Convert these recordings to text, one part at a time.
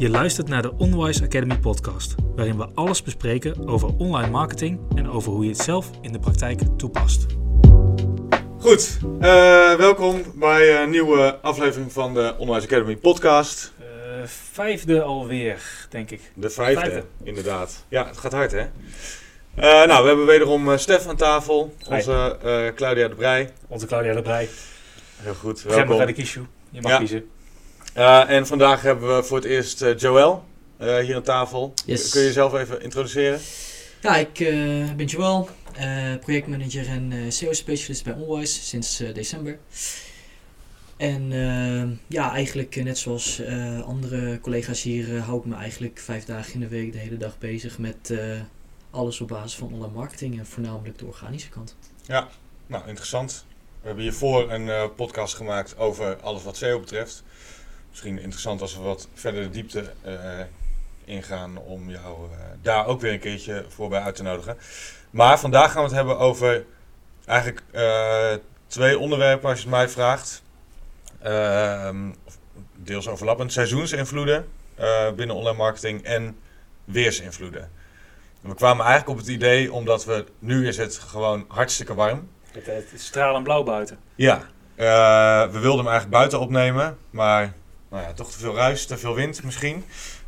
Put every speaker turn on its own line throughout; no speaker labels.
Je luistert naar de Onwise Academy podcast, waarin we alles bespreken over online marketing en over hoe je het zelf in de praktijk toepast.
Goed, eh, welkom bij een nieuwe aflevering van de Onwise Academy podcast.
Uh, vijfde alweer, denk ik.
De vijfde, vijfde, inderdaad. Ja, het gaat hard hè. Uh, nou, we hebben wederom Stef aan tafel, onze Claudia de Brij.
Onze Claudia de Brij.
Heel goed, welkom.
bij de kieshoe. Je mag kiezen.
Uh, en vandaag hebben we voor het eerst uh, Joël uh, hier aan tafel. Yes. Kun je jezelf even introduceren?
Ja, ik ben Joël, projectmanager en SEO-specialist bij Onwise sinds december. En ja, eigenlijk net zoals andere collega's hier hou ik me eigenlijk vijf dagen in de week de hele dag bezig met alles op basis van online marketing en voornamelijk de organische kant.
Ja, nou interessant. We hebben hiervoor een podcast gemaakt over alles wat SEO betreft misschien interessant als we wat verder de diepte uh, ingaan om jou uh, daar ook weer een keertje voor bij uit te nodigen. Maar vandaag gaan we het hebben over eigenlijk uh, twee onderwerpen als je het mij vraagt. Ehm, deels overlappend. Seizoensinvloeden binnen online marketing en weersinvloeden. we kwamen eigenlijk op het idee omdat we nu is het gewoon hartstikke warm.
Het, het is stralend blauw buiten.
Ja, we wilden hem eigenlijk buiten opnemen, maar nou ja, toch te veel ruis, te veel wind misschien.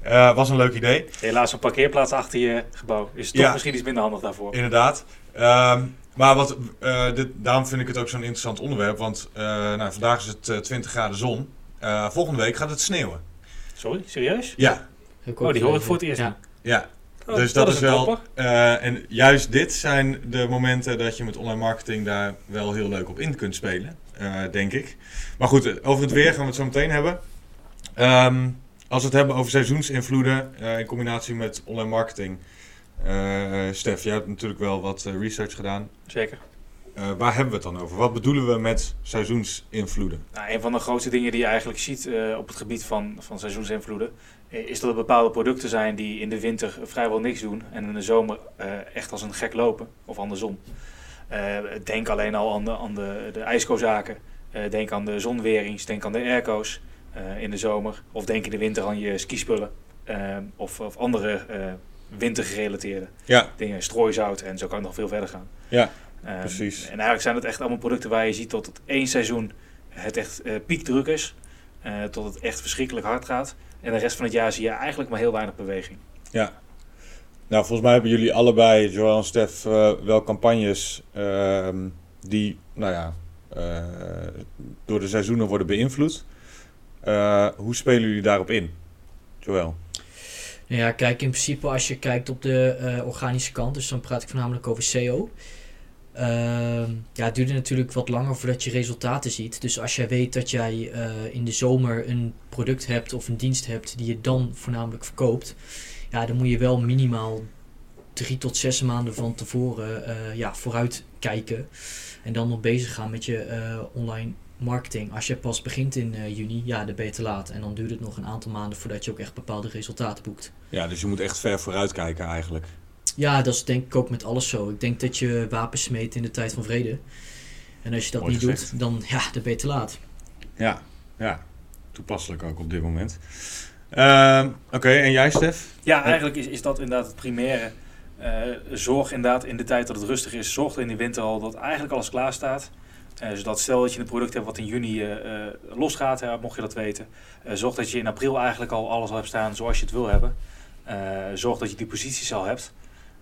Uh, was een leuk idee.
Helaas een parkeerplaats achter je gebouw. Is toch misschien iets minder handig daarvoor.
Inderdaad. Um, maar wat, uh, dit, daarom vind ik het ook zo'n interessant onderwerp. Want uh, nou, vandaag is het 20 graden zon. volgende week gaat het sneeuwen.
Sorry, serieus?
Ja.
Oh, die hoor ik voor het eerst.
Ja. ja. Oh, dus dat, dat is, is wel. en juist dit zijn de momenten dat je met online marketing daar wel heel leuk op in kunt spelen. denk ik. Maar goed, over het weer gaan we het zo meteen hebben. Um, als we het hebben over seizoensinvloeden uh, in combinatie met online marketing. Uh, Stef, jij hebt natuurlijk wel wat research gedaan.
Zeker.
waar hebben we het dan over? Wat bedoelen we met seizoensinvloeden?
Nou, een van de grootste dingen die je eigenlijk ziet op het gebied van, van seizoensinvloeden... is dat er bepaalde producten zijn die in de winter vrijwel niks doen... en in de zomer echt als een gek lopen, of andersom. denk alleen al aan de, aan de, de ijskozaken. denk aan de zonwerings, denk aan de airco's... Eh, in de zomer. Of denk in de winter aan je skispullen. Uh, of, of andere uh, wintergerelateerde
ja.
dingen. Strooizout en zo kan het nog veel verder gaan.
Ja, ehm, precies.
En eigenlijk zijn het echt allemaal producten waar je ziet dat het één seizoen het echt piekdruk is. tot het echt verschrikkelijk hard gaat. En de rest van het jaar zie je eigenlijk maar heel weinig beweging.
Ja. Nou, volgens mij hebben jullie allebei, Joël en Stef, wel campagnes ehm, die, nou ja, door de seizoenen worden beïnvloed. Uh, hoe spelen jullie daarop in, Joël?
Ja, kijk, in principe als je kijkt op de uh, organische kant, dus dan praat ik voornamelijk over SEO. Uh, ja, het duurt natuurlijk wat langer voordat je resultaten ziet. Dus als jij weet dat jij uh, in de zomer een product hebt of een dienst hebt die je dan voornamelijk verkoopt, ja, dan moet je wel minimaal drie tot zes maanden van tevoren ja, vooruit kijken. En dan nog bezig gaan met je online marketing, als je pas begint in uh, juni, ja, dan ben je te laat. En dan duurt het nog een aantal maanden voordat je ook echt bepaalde resultaten boekt.
Ja, dus je moet echt ver vooruit kijken eigenlijk.
Ja, dat is denk ik ook met alles zo. Ik denk dat je wapens smeet in de tijd van vrede. En als je dat niet doet, dan, ja, dan ben je te laat.
Ja, ja. Toepasselijk ook op dit moment. Uh, Oké, en jij Stef?
Ja, eigenlijk is, is dat inderdaad het primaire. Uh, zorg inderdaad in de tijd dat het rustig is. Zorg in de winter al dat eigenlijk alles klaar staat. Uh, zodat stel dat je een product hebt wat in juni uh, losgaat, hè, mocht je dat weten. zorg dat je in april eigenlijk al alles al hebt staan zoals je het wil hebben. zorg dat je die posities al hebt.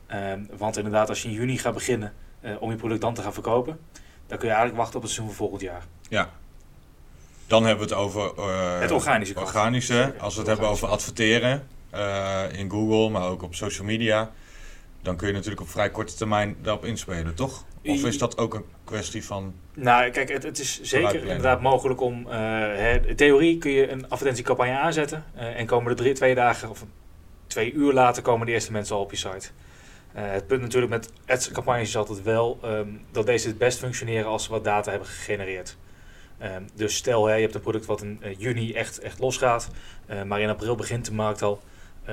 Ehm, want inderdaad, als je in juni gaat beginnen om je product dan te gaan verkopen, dan kun je eigenlijk wachten op het seizoen van volgend jaar.
Ja. Dan hebben we het over
het organische.
organische. Als we het hebben over adverteren in Google, maar ook op social media, dan kun je natuurlijk op vrij korte termijn daarop inspelen, toch? Of is dat ook een kwestie van.
Nou, kijk, het, het is zeker inderdaad mogelijk om. Uh, in theorie kun je een advertentiecampagne aanzetten. Uh, en komen er drie, twee dagen of twee uur later komen de eerste mensen al op je site. Uh, het punt natuurlijk met ads-campagnes is altijd wel um, dat deze het best functioneren als ze wat data hebben gegenereerd. Um, dus stel, hè, je hebt een product wat in juni echt, echt losgaat, maar in april begint de markt al.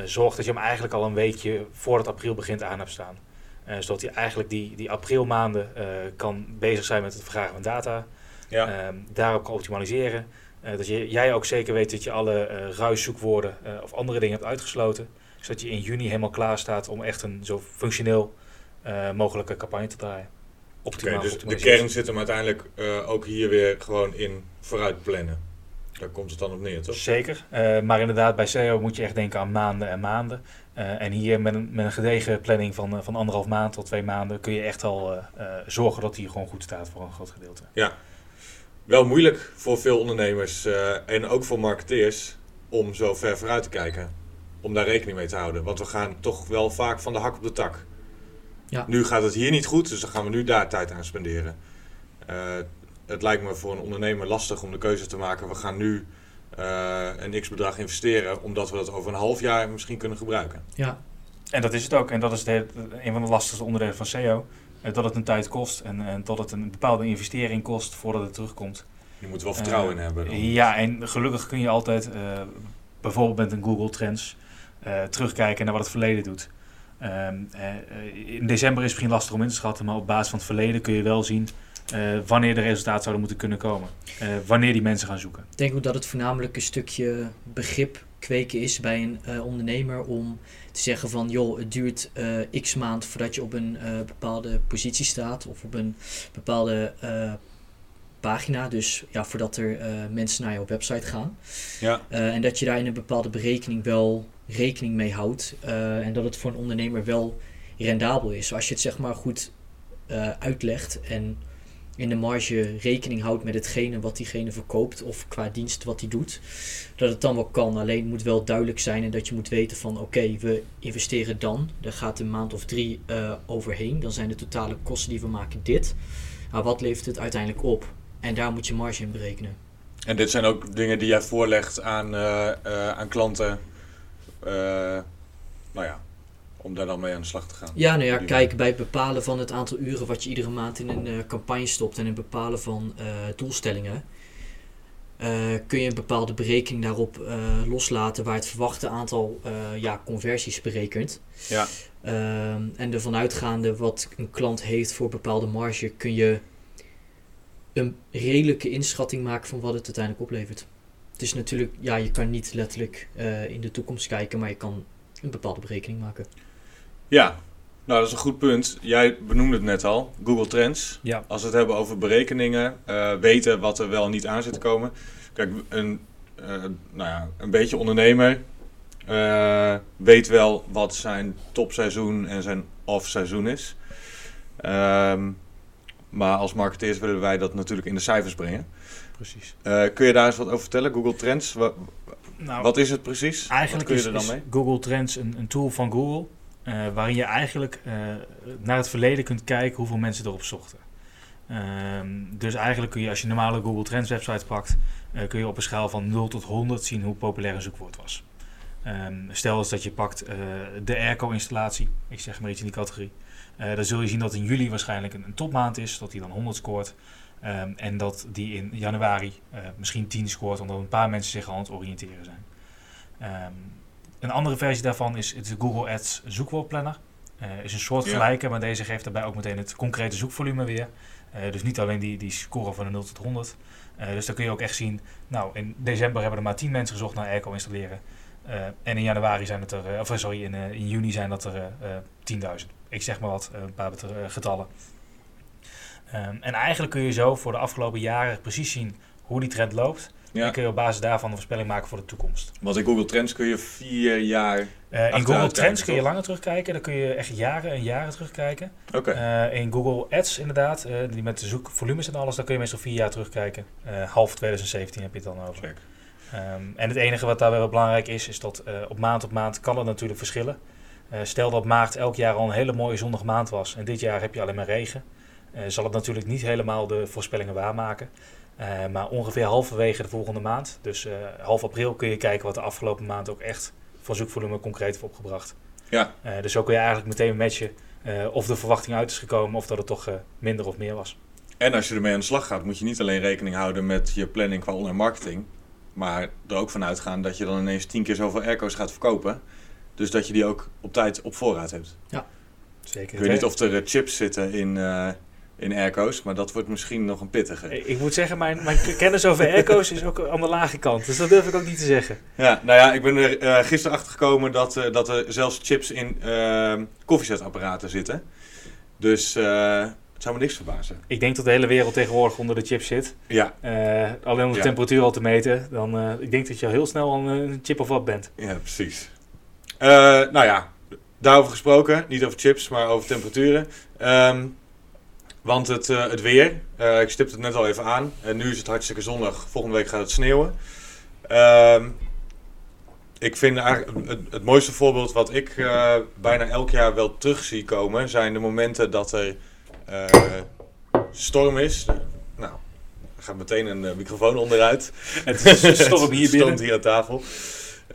zorg dat je hem eigenlijk al een weekje voordat april begint aan hebt staan. Uh, zodat hij eigenlijk die, die aprilmaanden uh, kan bezig zijn met het vergaren van data. Ja. Uh, daarop kan optimaliseren. dat je, jij ook zeker weet dat je alle ruiszoekwoorden of andere dingen hebt uitgesloten. Zodat je in juni helemaal klaar staat om echt een zo functioneel mogelijke campagne te draaien.
Optimaal, dus de kern zit hem uiteindelijk ook hier weer gewoon in vooruit plannen. Daar komt het dan op neer, toch?
Zeker. Uh, maar inderdaad, bij SEO moet je echt denken aan maanden en maanden. Uh, en hier met een, met een gedegen planning van, uh, van anderhalf maand tot twee maanden kun je echt al zorgen dat hij gewoon goed staat voor een groot gedeelte.
Ja, wel moeilijk voor veel ondernemers en ook voor marketeers om zo ver vooruit te kijken. Om daar rekening mee te houden. Want we gaan toch wel vaak van de hak op de tak. Ja. Nu gaat het hier niet goed, dus dan gaan we nu daar tijd aan spenderen het lijkt me voor een ondernemer lastig om de keuze te maken. We gaan nu uh, een x-bedrag investeren, omdat we dat over een half jaar misschien kunnen gebruiken.
Ja, en dat is het ook. En dat is de, een van de lastigste onderdelen van SEO. Eh, dat het een tijd kost en, en dat het een bepaalde investering kost voordat het terugkomt.
Je moet wel vertrouwen in hebben.
Dan. Ja, en gelukkig kun je altijd, uh, bijvoorbeeld met een Google Trends, terugkijken naar wat het verleden doet. Ehm, in december is het misschien lastig om in te schatten, maar op basis van het verleden kun je wel zien uh, wanneer de resultaten zouden moeten kunnen komen. Uh, wanneer die mensen gaan zoeken.
Ik denk ook dat het voornamelijk een stukje begrip kweken is bij een uh, ondernemer om te zeggen van joh, het duurt x maand voordat je op een bepaalde positie staat of op een bepaalde pagina. Dus ja, voordat er mensen naar jouw website gaan. Ja. en dat je daar in een bepaalde berekening wel rekening mee houdt. en dat het voor een ondernemer wel rendabel is. Als je het zeg maar goed uitlegt en in de marge rekening houdt met hetgene wat diegene verkoopt of qua dienst wat hij doet, dat het dan wel kan. Alleen moet wel duidelijk zijn en dat je moet weten van oké, we investeren dan, daar gaat een maand of drie uh, overheen, dan zijn de totale kosten die we maken dit. Maar wat levert het uiteindelijk op? En daar moet je marge in berekenen.
En dit zijn ook dingen die jij voorlegt aan, uh, uh, aan klanten. nou ja, om daar dan mee aan de slag te gaan.
Ja, nou ja, kijk, bij het bepalen van het aantal uren wat je iedere maand in een uh, campagne stopt en het bepalen van uh, doelstellingen, uh, kun je een bepaalde berekening daarop loslaten waar het verwachte aantal ja, conversies berekent. Ja. Ehm, en ervan uitgaande wat een klant heeft voor bepaalde marge, kun je een redelijke inschatting maken van wat het uiteindelijk oplevert. Het is natuurlijk, ja, je kan niet letterlijk in de toekomst kijken, maar je kan een bepaalde berekening maken.
Ja, nou dat is een goed punt. Jij benoemde het net al, Google Trends. Ja. Als we het hebben over berekeningen, uh, weten wat er wel en niet aan zit te komen. Kijk, een, uh, nou ja, een beetje ondernemer uh, weet wel wat zijn topseizoen en zijn off-seizoen is. Um, maar als marketeers willen wij dat natuurlijk in de cijfers brengen. Precies. kun je daar eens wat over vertellen? Google Trends, wat, nou, wat is het precies?
Eigenlijk kun je er dan mee? Google Trends een, een tool van Google uh, waarin je eigenlijk uh, naar het verleden kunt kijken hoeveel mensen erop zochten. Ehm, dus eigenlijk kun je als je een normale Google Trends website pakt, uh, kun je op een schaal van 0 tot 100 zien hoe populair een zoekwoord was. Um, stel eens dat je pakt de airco installatie, ik zeg maar iets in die categorie. dan zul je zien dat in juli waarschijnlijk een, een topmaand is, dat die dan 100 scoort. Um, en dat die in januari misschien 10 scoort, omdat een paar mensen zich al aan het oriënteren zijn. Een andere versie daarvan is het Google Ads zoekwoordplanner. Uh, is een soort gelijke, maar deze geeft daarbij ook meteen het concrete zoekvolume weer. Uh, dus niet alleen die, die score van de 0 tot 100. Uh, eh, dus dan kun je ook echt zien, nou in december hebben er maar 10 mensen gezocht naar airco installeren. en in januari zijn het er, of sorry, in, in juni zijn dat er 10.000. Ik zeg maar wat, een paar getallen. Um, en eigenlijk kun je zo voor de afgelopen jaren precies zien hoe die trend loopt. Ja. En kun je op basis daarvan een voorspelling maken voor de toekomst.
Want in Google Trends kun je vier jaar.
Uh, in Google Trends kun je langer terugkijken. Dan kun je echt jaren en jaren terugkijken. Oké. Uh, in Google Ads inderdaad, uh, die met de zoekvolumes en alles, daar kun je meestal vier jaar terugkijken. half 2017 heb je het dan over. Um, en het enige wat daar wel belangrijk is, is dat op maand op maand kan het natuurlijk verschillen. stel dat maart elk jaar al een hele mooie zonnige maand was en dit jaar heb je alleen maar regen. zal het natuurlijk niet helemaal de voorspellingen waarmaken. Uh, maar ongeveer halverwege de volgende maand, dus uh, half april, kun je kijken wat de afgelopen maand ook echt van zoekvolume concreet heeft opgebracht. Ja. Uh, dus zo kun je eigenlijk meteen matchen of de verwachting uit is gekomen of dat het toch minder of meer was.
En als je ermee aan de slag gaat, moet je niet alleen rekening houden met je planning qua online marketing, maar er ook van uitgaan dat je dan ineens tien keer zoveel airco's gaat verkopen. Dus dat je die ook op tijd op voorraad hebt. Ja, zeker. Ik weet niet of er chips zitten in in airco's, maar dat wordt misschien nog een pittige.
Ik moet zeggen, mijn, mijn kennis over airco's is ook aan de lage kant. Dus dat durf ik ook niet te zeggen.
Ja, nou ja, ik ben er uh, gisteren achter gekomen dat, uh, dat er zelfs chips in uh, koffiezetapparaten zitten. Dus het zou me niks verbazen.
Ik denk dat de hele wereld tegenwoordig onder de chips zit.
Ja.
alleen om de temperatuur al te meten, dan ik denk dat je al heel snel een, een chip of wat bent.
Ja, precies. nou ja, daarover gesproken, niet over chips, maar over temperaturen. Um, want het, uh, het weer, uh, ik stipte het net al even aan. En nu is het hartstikke zonnig. Volgende week gaat het sneeuwen. Uh, ik vind eigenlijk het, het, mooiste voorbeeld wat ik uh, bijna elk jaar wel terug zie komen, zijn de momenten dat er storm is. Nou, er gaat meteen een microfoon onderuit.
Het is een storm hier binnen.
Stond hier aan tafel.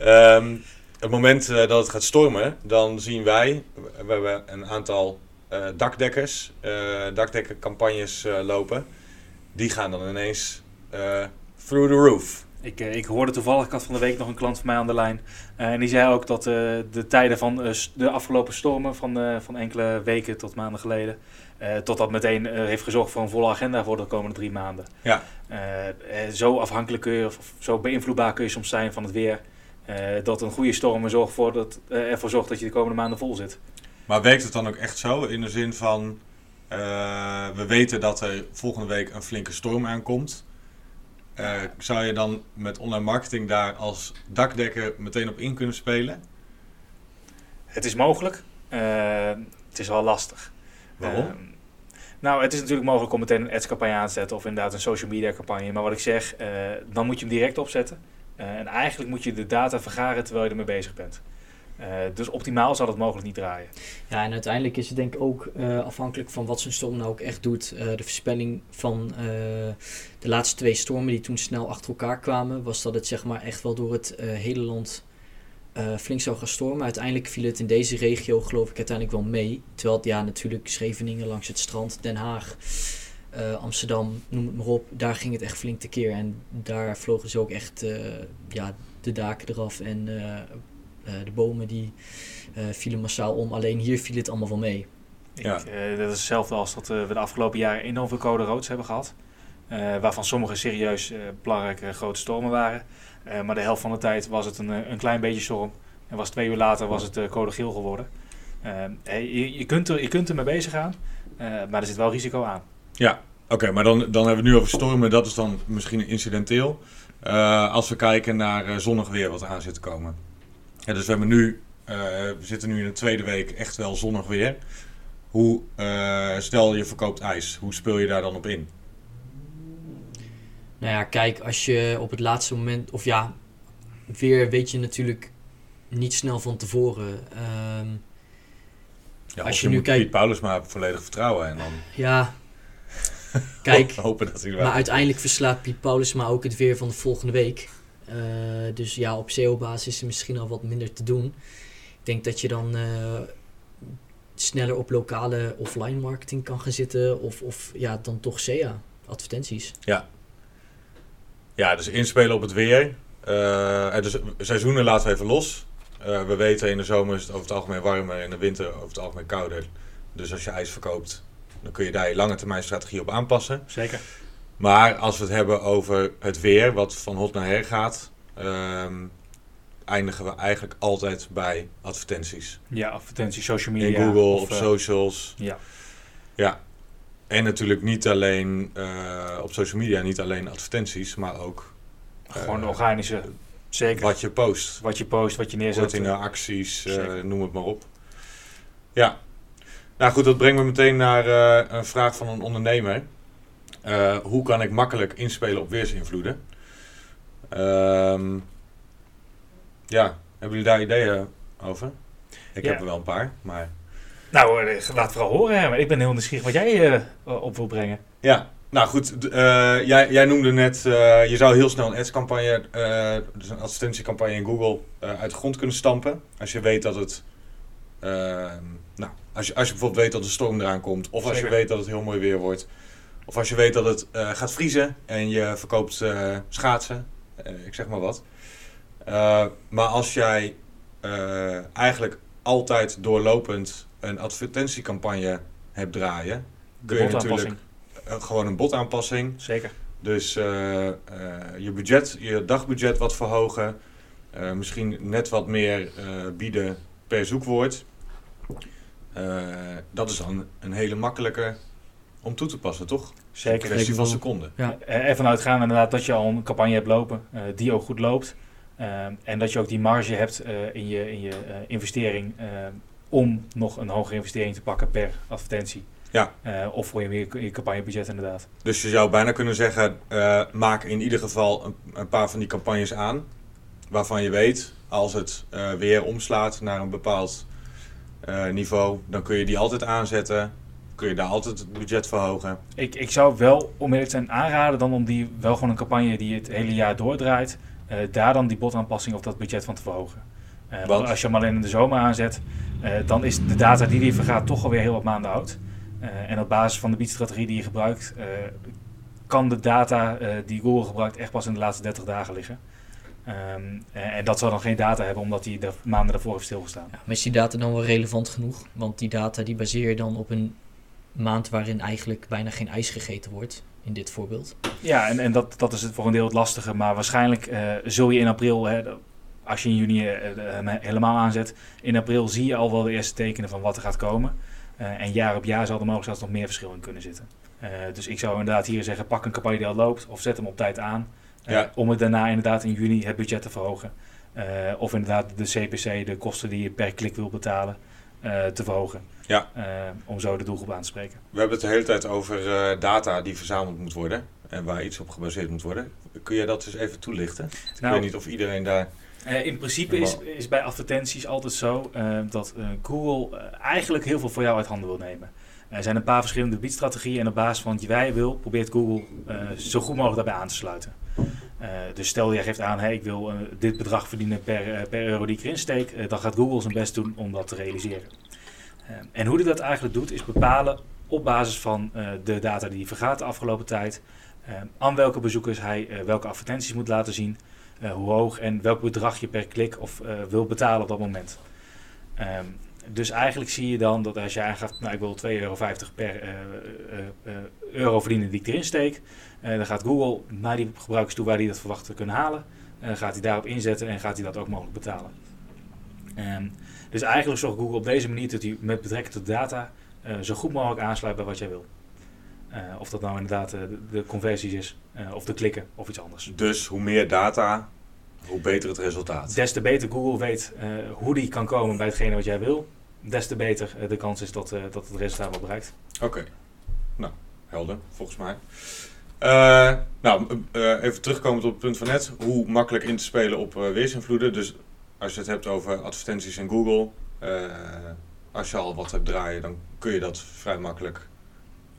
Um, het moment dat het gaat stormen, dan zien wij, we hebben een aantal dakdekkers, uh, dakdekkercampagnes uh, lopen. Die gaan dan ineens through the roof.
Ik, ik hoorde toevallig, ik had van de week nog een klant van mij aan de lijn. en die zei ook dat de tijden van de afgelopen stormen van, van enkele weken tot maanden geleden... tot dat meteen heeft gezorgd voor een volle agenda voor de komende drie maanden.
Ja.
zo afhankelijk kun je, of zo beïnvloedbaar kun je soms zijn van het weer... dat een goede storm zorgt voor dat, ervoor zorgt dat je de komende maanden vol zit.
Maar werkt het dan ook echt zo? In de zin van, uh, we weten dat er volgende week een flinke storm aankomt. Uh, zou je dan met online marketing daar als dakdekker meteen op in kunnen spelen?
Het is mogelijk. Uh, het is wel lastig.
Waarom?
nou, het is natuurlijk mogelijk om meteen een ads-campagne aan te zetten of inderdaad een social media campagne. Maar wat ik zeg, dan moet je hem direct opzetten. en eigenlijk moet je de data vergaren terwijl je ermee bezig bent. Uh, dus optimaal zal het mogelijk niet draaien.
Ja, en uiteindelijk is het denk ik ook uh, afhankelijk van wat zo'n storm nou ook echt doet. Uh, de voorspelling van de laatste twee stormen die toen snel achter elkaar kwamen, was dat het zeg maar echt wel door het hele land flink zou gaan stormen. Uiteindelijk viel het in deze regio geloof ik uiteindelijk wel mee. Terwijl ja natuurlijk Scheveningen langs het strand, Den Haag, Amsterdam, noem het maar op. Daar ging het echt flink tekeer en daar vlogen ze ook echt ja, de daken eraf en de bomen die uh, vielen massaal om. Alleen hier viel het allemaal wel mee.
Ja. Ik, uh, dat is hetzelfde als dat we de afgelopen jaren enorm veel code roods hebben gehad. waarvan sommige serieus belangrijke grote stormen waren. maar de helft van de tijd was het een, een klein beetje storm. En was twee uur later was het code geel geworden. je, je, kunt er, je kunt ermee bezig gaan, maar er zit wel risico aan.
Ja, oké, maar dan, dan hebben we het nu over stormen. Dat is dan misschien incidenteel. als we kijken naar zonnig weer wat aan zit te komen. Ja, dus we, hebben nu, uh, we zitten nu in de tweede week echt wel zonnig weer. Hoe, uh, stel je verkoopt ijs, hoe speel je daar dan op in?
Nou ja, kijk, als je op het laatste moment, of ja, weer weet je natuurlijk niet snel van tevoren. Um,
ja, als je, je nu kijkt. Piet Paulus maar volledig vertrouwen en dan.
Ja. Kijk,
hopen dat hij
maar uiteindelijk verslaat Piet Paulus maar ook het weer van de volgende week. Uh, dus ja, op SEO-basis is er misschien al wat minder te doen. Ik denk dat je dan uh, sneller op lokale offline marketing kan gaan zitten. Of, of ja, dan toch SEA, advertenties.
Ja. Ja, dus inspelen op het weer. Uh, dus seizoenen laten we even los. we weten in de zomer is het over het algemeen warmer, in de winter over het algemeen kouder. Dus als je ijs verkoopt, dan kun je daar je lange termijn strategie op aanpassen.
Zeker.
Maar als we het hebben over het weer, wat van hot naar her gaat, um, eindigen we eigenlijk altijd bij advertenties.
Ja, advertenties, social media.
In Google, of, op uh, socials.
Ja.
Ja. En natuurlijk niet alleen uh, op social media, niet alleen advertenties, maar ook...
Gewoon uh, organische, zeker.
Wat je post.
Wat je post, wat je neerzet.
in acties, noem het maar op. Ja. Nou goed, dat brengt me meteen naar een vraag van een ondernemer. Uh, hoe kan ik makkelijk inspelen op weersinvloeden? Um, ja, hebben jullie daar ideeën over? Ik ja. heb er wel een paar, maar...
Nou, eh, laat vooral horen. Hè. Ik ben heel nieuwsgierig wat jij uh, op wil brengen.
Ja, nou goed. Uh, jij, jij, noemde net, je zou heel snel een ads-campagne, dus een advertentiecampagne in Google, uit de grond kunnen stampen. Als je weet dat het, ehm, nou, als je, als je bijvoorbeeld weet dat de storm eraan komt, of als je weet dat het heel mooi weer wordt. Of als je weet dat het uh, gaat vriezen en je verkoopt uh, schaatsen, uh, ik zeg maar wat. maar als jij eigenlijk altijd doorlopend een advertentiecampagne hebt draaien, kun je natuurlijk gewoon een botaanpassing.
Zeker.
Dus je budget, je dagbudget wat verhogen. misschien net wat meer bieden per zoekwoord. dat is dan een hele makkelijke om toe te passen, toch?
Zeker.
Een kwestie van seconden.
Ja. Ervan uitgaan inderdaad dat je al een campagne hebt lopen die ook goed loopt. en dat je ook die marge hebt in je, in je investering om nog een hogere investering te pakken per advertentie.
Ja.
Of voor je, je campagnebudget inderdaad.
Dus je zou bijna kunnen zeggen, maak in ieder geval een, een, paar van die campagnes aan. Waarvan je weet, als het weer omslaat naar een bepaald niveau, dan kun je die altijd aanzetten. Kun je daar altijd het budget verhogen.
Ik, ik zou wel, om eerlijk te zijn, aanraden dan om die wel gewoon een campagne die het hele jaar doordraait. daar dan die botaanpassing of dat budget van te verhogen. want als je hem alleen in de zomer aanzet, uh, dan is de data die die vergaat toch alweer heel wat maanden oud. Uh, en op basis van de biedstrategie die je gebruikt, uh, kan de data die Google gebruikt echt pas in de laatste 30 dagen liggen. Um, en dat zal dan geen data hebben, omdat die de maanden daarvoor heeft stilgestaan.
Ja, maar is die data dan wel relevant genoeg? Want die data die baseer je dan op een maand waarin eigenlijk bijna geen ijs gegeten wordt, in dit voorbeeld.
Ja, en, en dat, dat is het voor een deel het lastige. Maar waarschijnlijk zul je in april, hè, als je in juni uh, helemaal aanzet, in april zie je al wel de eerste tekenen van wat er gaat komen. Uh, en jaar op jaar zal er mogelijk zelfs nog meer verschil in kunnen zitten. Uh, dus ik zou inderdaad hier zeggen, pak een campagne die al loopt of zet hem op tijd aan. Ja. Om het daarna inderdaad in juni het budget te verhogen. of inderdaad de CPC, de kosten die je per klik wil betalen, te verhogen.
Ja.
om zo de doelgroep aan te spreken.
We hebben het de hele tijd over data die verzameld moet worden en waar iets op gebaseerd moet worden. Kun je dat eens even toelichten? Nou, ik weet niet of iedereen daar
uh, in principe is, is bij advertenties altijd zo uh, dat uh, Google eigenlijk heel veel voor jou uit handen wil nemen. Er zijn een paar verschillende biedstrategieën en op basis van wat jij wil, probeert Google zo goed mogelijk daarbij aan te sluiten. Dus stel jij geeft aan, hey, ik wil dit bedrag verdienen per, per euro die ik erin steek, dan gaat Google zijn best doen om dat te realiseren. en hoe hij dat eigenlijk doet, is bepalen op basis van de data die hij vergaat de afgelopen tijd, aan welke bezoekers hij welke advertenties moet laten zien, hoe hoog en welk bedrag je per klik of wil betalen op dat moment. Um, dus eigenlijk zie je dan dat als je aangaat, nou ik wil 2,50 euro per uh, euro verdienen die ik erin steek, dan gaat Google naar die gebruikers toe waar die dat verwacht te kunnen halen. gaat hij daarop inzetten en gaat hij dat ook mogelijk betalen. Um, dus eigenlijk zorgt Google op deze manier dat hij met betrekking tot data zo goed mogelijk aansluit bij wat jij wil. Of dat nou inderdaad de, de, conversies is, of de klikken, of iets anders.
Dus hoe meer data, hoe beter het resultaat.
Des te beter Google weet hoe die kan komen bij hetgene wat jij wil, des te beter de kans is dat, dat het resultaat wordt bereikt.
Oké, okay. nou, helder, volgens mij. nou, even terugkomend op het punt van net. Hoe makkelijk in te spelen op weersinvloeden. Dus als je het hebt over advertenties in Google, als je al wat hebt draaien, dan kun je dat vrij makkelijk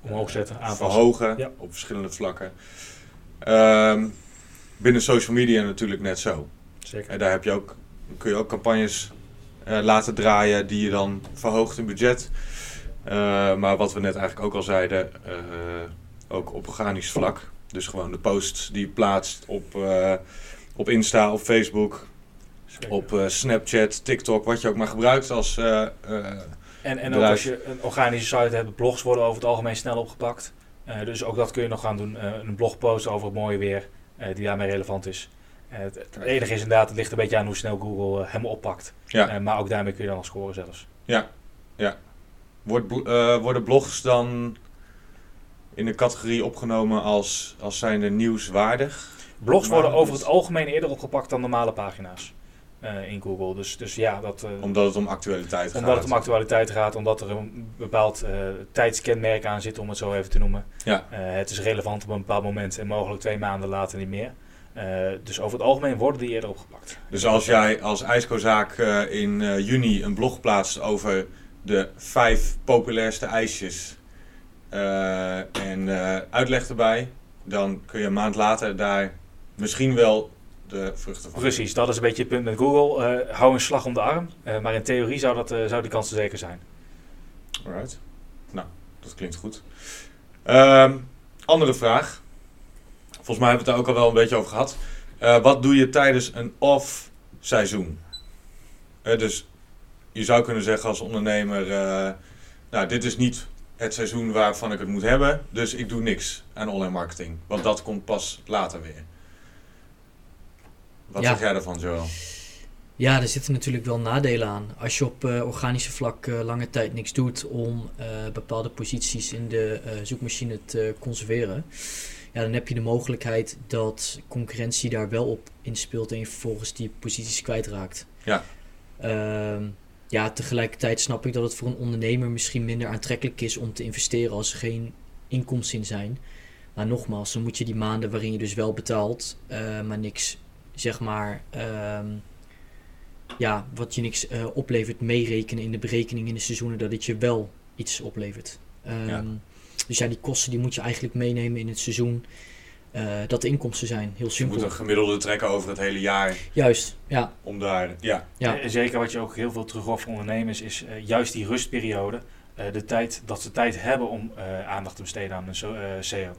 omhoog zetten, aanpassen.
Verhogen op verschillende vlakken. Um, binnen social media natuurlijk net zo.
Zeker.
En daar heb je ook, kun je ook campagnes uh, laten draaien die je dan verhoogt in budget. Uh, maar wat we net eigenlijk ook al zeiden, uh, ook op organisch vlak. Dus gewoon de posts die je plaatst op, op Insta, op Facebook, Zeker. op Snapchat, TikTok, wat je ook maar gebruikt als
en, en ook als je een organische site hebt, blogs worden over het algemeen snel opgepakt. Uh, dus ook dat kun je nog gaan doen. Uh, een blogpost over het mooie weer, uh, die daarmee relevant is. Het, het, enige is inderdaad, het ligt een beetje aan hoe snel Google hem oppakt.
Ja.
maar ook daarmee kun je dan nog scoren zelfs.
Ja, ja. Wordt, worden blogs dan in de categorie opgenomen als, als zijnde nieuwswaardig?
Blogs worden over het algemeen eerder opgepakt dan normale pagina's. Uh, in Google. Dus, dus ja, dat, uh,
omdat het om actualiteit
gaat. Omdat het om actualiteit gaat, omdat er een bepaald uh, tijdskenmerk aan zit, om het zo even te noemen.
Ja.
het is relevant op een bepaald moment en mogelijk twee maanden later niet meer. Dus over het algemeen worden die eerder opgepakt.
Dus als jij als ijskozaak in juni een blog plaatst over de vijf populairste ijsjes en uitleg erbij, dan kun je een maand later daar misschien wel de vruchten van.
Precies, dat is een beetje het punt met Google. Hou een slag om de arm. Maar in theorie zou, dat, zou die kans zeker zijn.
Alright. Nou, dat klinkt goed. Um, andere vraag. Volgens mij hebben we het daar ook al wel een beetje over gehad. wat doe je tijdens een off-seizoen? dus je zou kunnen zeggen als ondernemer... nou, dit is niet het seizoen waarvan ik het moet hebben. Dus ik doe niks aan online marketing. Want dat komt pas later weer. Wat
Ja.
zeg jij daarvan, Joel?
Ja, er zitten natuurlijk wel nadelen aan. Als je op eh, organische vlak eh, lange tijd niks doet om eh, bepaalde posities in de eh, zoekmachine te conserveren, ja, dan heb je de mogelijkheid dat concurrentie daar wel op inspeelt en je vervolgens die posities kwijtraakt.
Ja.
Ehm, ja, tegelijkertijd snap ik dat het voor een ondernemer misschien minder aantrekkelijk is om te investeren als er geen inkomsten in zijn. Maar nogmaals, dan moet je die maanden waarin je dus wel betaalt, eh, maar niks, zeg maar, ehm, ja, wat je niks eh, oplevert, meerekenen in de berekening in de seizoenen dat het je wel iets oplevert. Ehm,
Ja.
Dus ja, die kosten die moet je eigenlijk meenemen in het seizoen. eh, dat de inkomsten zijn, heel
Je
simpel.
moet een gemiddelde trekken over het hele jaar
Juist, ja.
om daar... Ja,
Ja.
En zeker wat je ook heel veel terug hoort van ondernemers is eh, juist die rustperiode. eh, de tijd, dat ze tijd hebben om eh, aandacht te besteden aan een eh, SEO.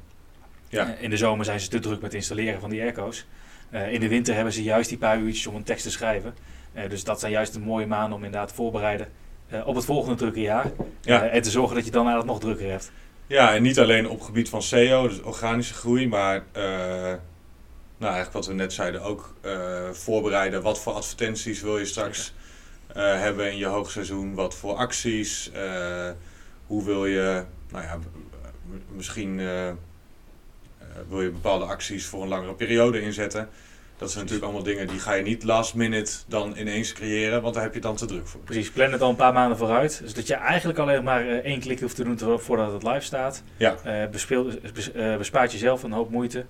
Ja.
Eh, in de zomer zijn ze te druk met het installeren van die airco's. Eh, in de winter hebben ze juist die paar uurtjes om een tekst te schrijven. Eh, dus dat zijn juist de mooie maanden om inderdaad te voorbereiden eh, op het volgende drukke jaar.
ja.
Eh, en te zorgen dat je dan eigenlijk nog drukker hebt.
Ja, en niet alleen op gebied van SEO, dus organische groei, maar eh, nou, eigenlijk wat we net zeiden, ook eh, voorbereiden. Wat voor advertenties wil je straks eh, hebben in je hoogseizoen? Wat voor acties? hoe wil je, nou ja, misschien wil je bepaalde acties voor een langere periode inzetten. Dat zijn natuurlijk allemaal dingen die ga je niet last minute dan ineens creëren, want daar heb je dan te druk voor.
Precies, plan het al een paar maanden vooruit. Zodat je eigenlijk alleen maar eh, één klik hoeft te doen voordat het live staat.
Ja.
Eh, bespeel, bes- eh, bespaart jezelf een hoop moeite.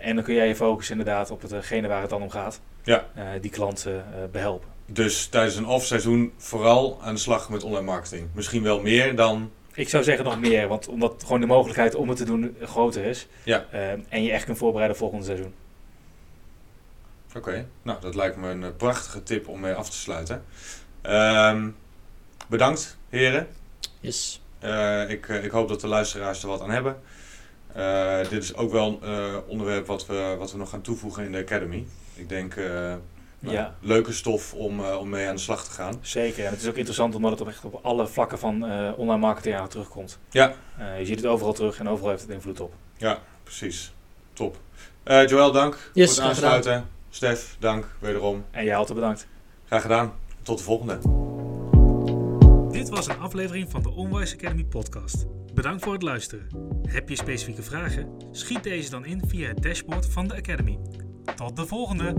En dan kun jij je focussen inderdaad op hetgene waar het dan om gaat.
Ja.
Die klant eh, behelpen.
Dus tijdens een off-seizoen vooral aan de slag met online marketing. Misschien wel meer dan
Ik zou zeggen nog meer, want omdat gewoon de mogelijkheid om het te doen groter is.
Ja.
En je echt kunt voorbereiden volgende seizoen.
Oké, nou dat lijkt me een eh, prachtige tip om mee af te sluiten. Ehm, bedankt heren.
Yes.
Eh, ik, eh, ik hoop dat de luisteraars er wat aan hebben. Eh, dit is ook wel een eh, onderwerp wat we, wat we nog gaan toevoegen in de Academy. Ik denk eh, nou,
Ja.
leuke stof om, eh, om mee aan de slag te gaan.
Zeker. En het is ook interessant omdat het op echt op alle vlakken van eh, online marketing aan terugkomt.
Ja.
Eh, je ziet het overal terug en overal heeft het invloed op.
Precies, top. Eh Joël, dank
Yes,
voor het aansluiten. Stef, dank wederom.
En jij altijd bedankt.
Graag gedaan. Tot de volgende.
Dit was een aflevering van de Onwise Academy podcast. Bedankt voor het luisteren. Heb je specifieke vragen? Schiet deze dan in via het dashboard van de Academy. Tot de volgende!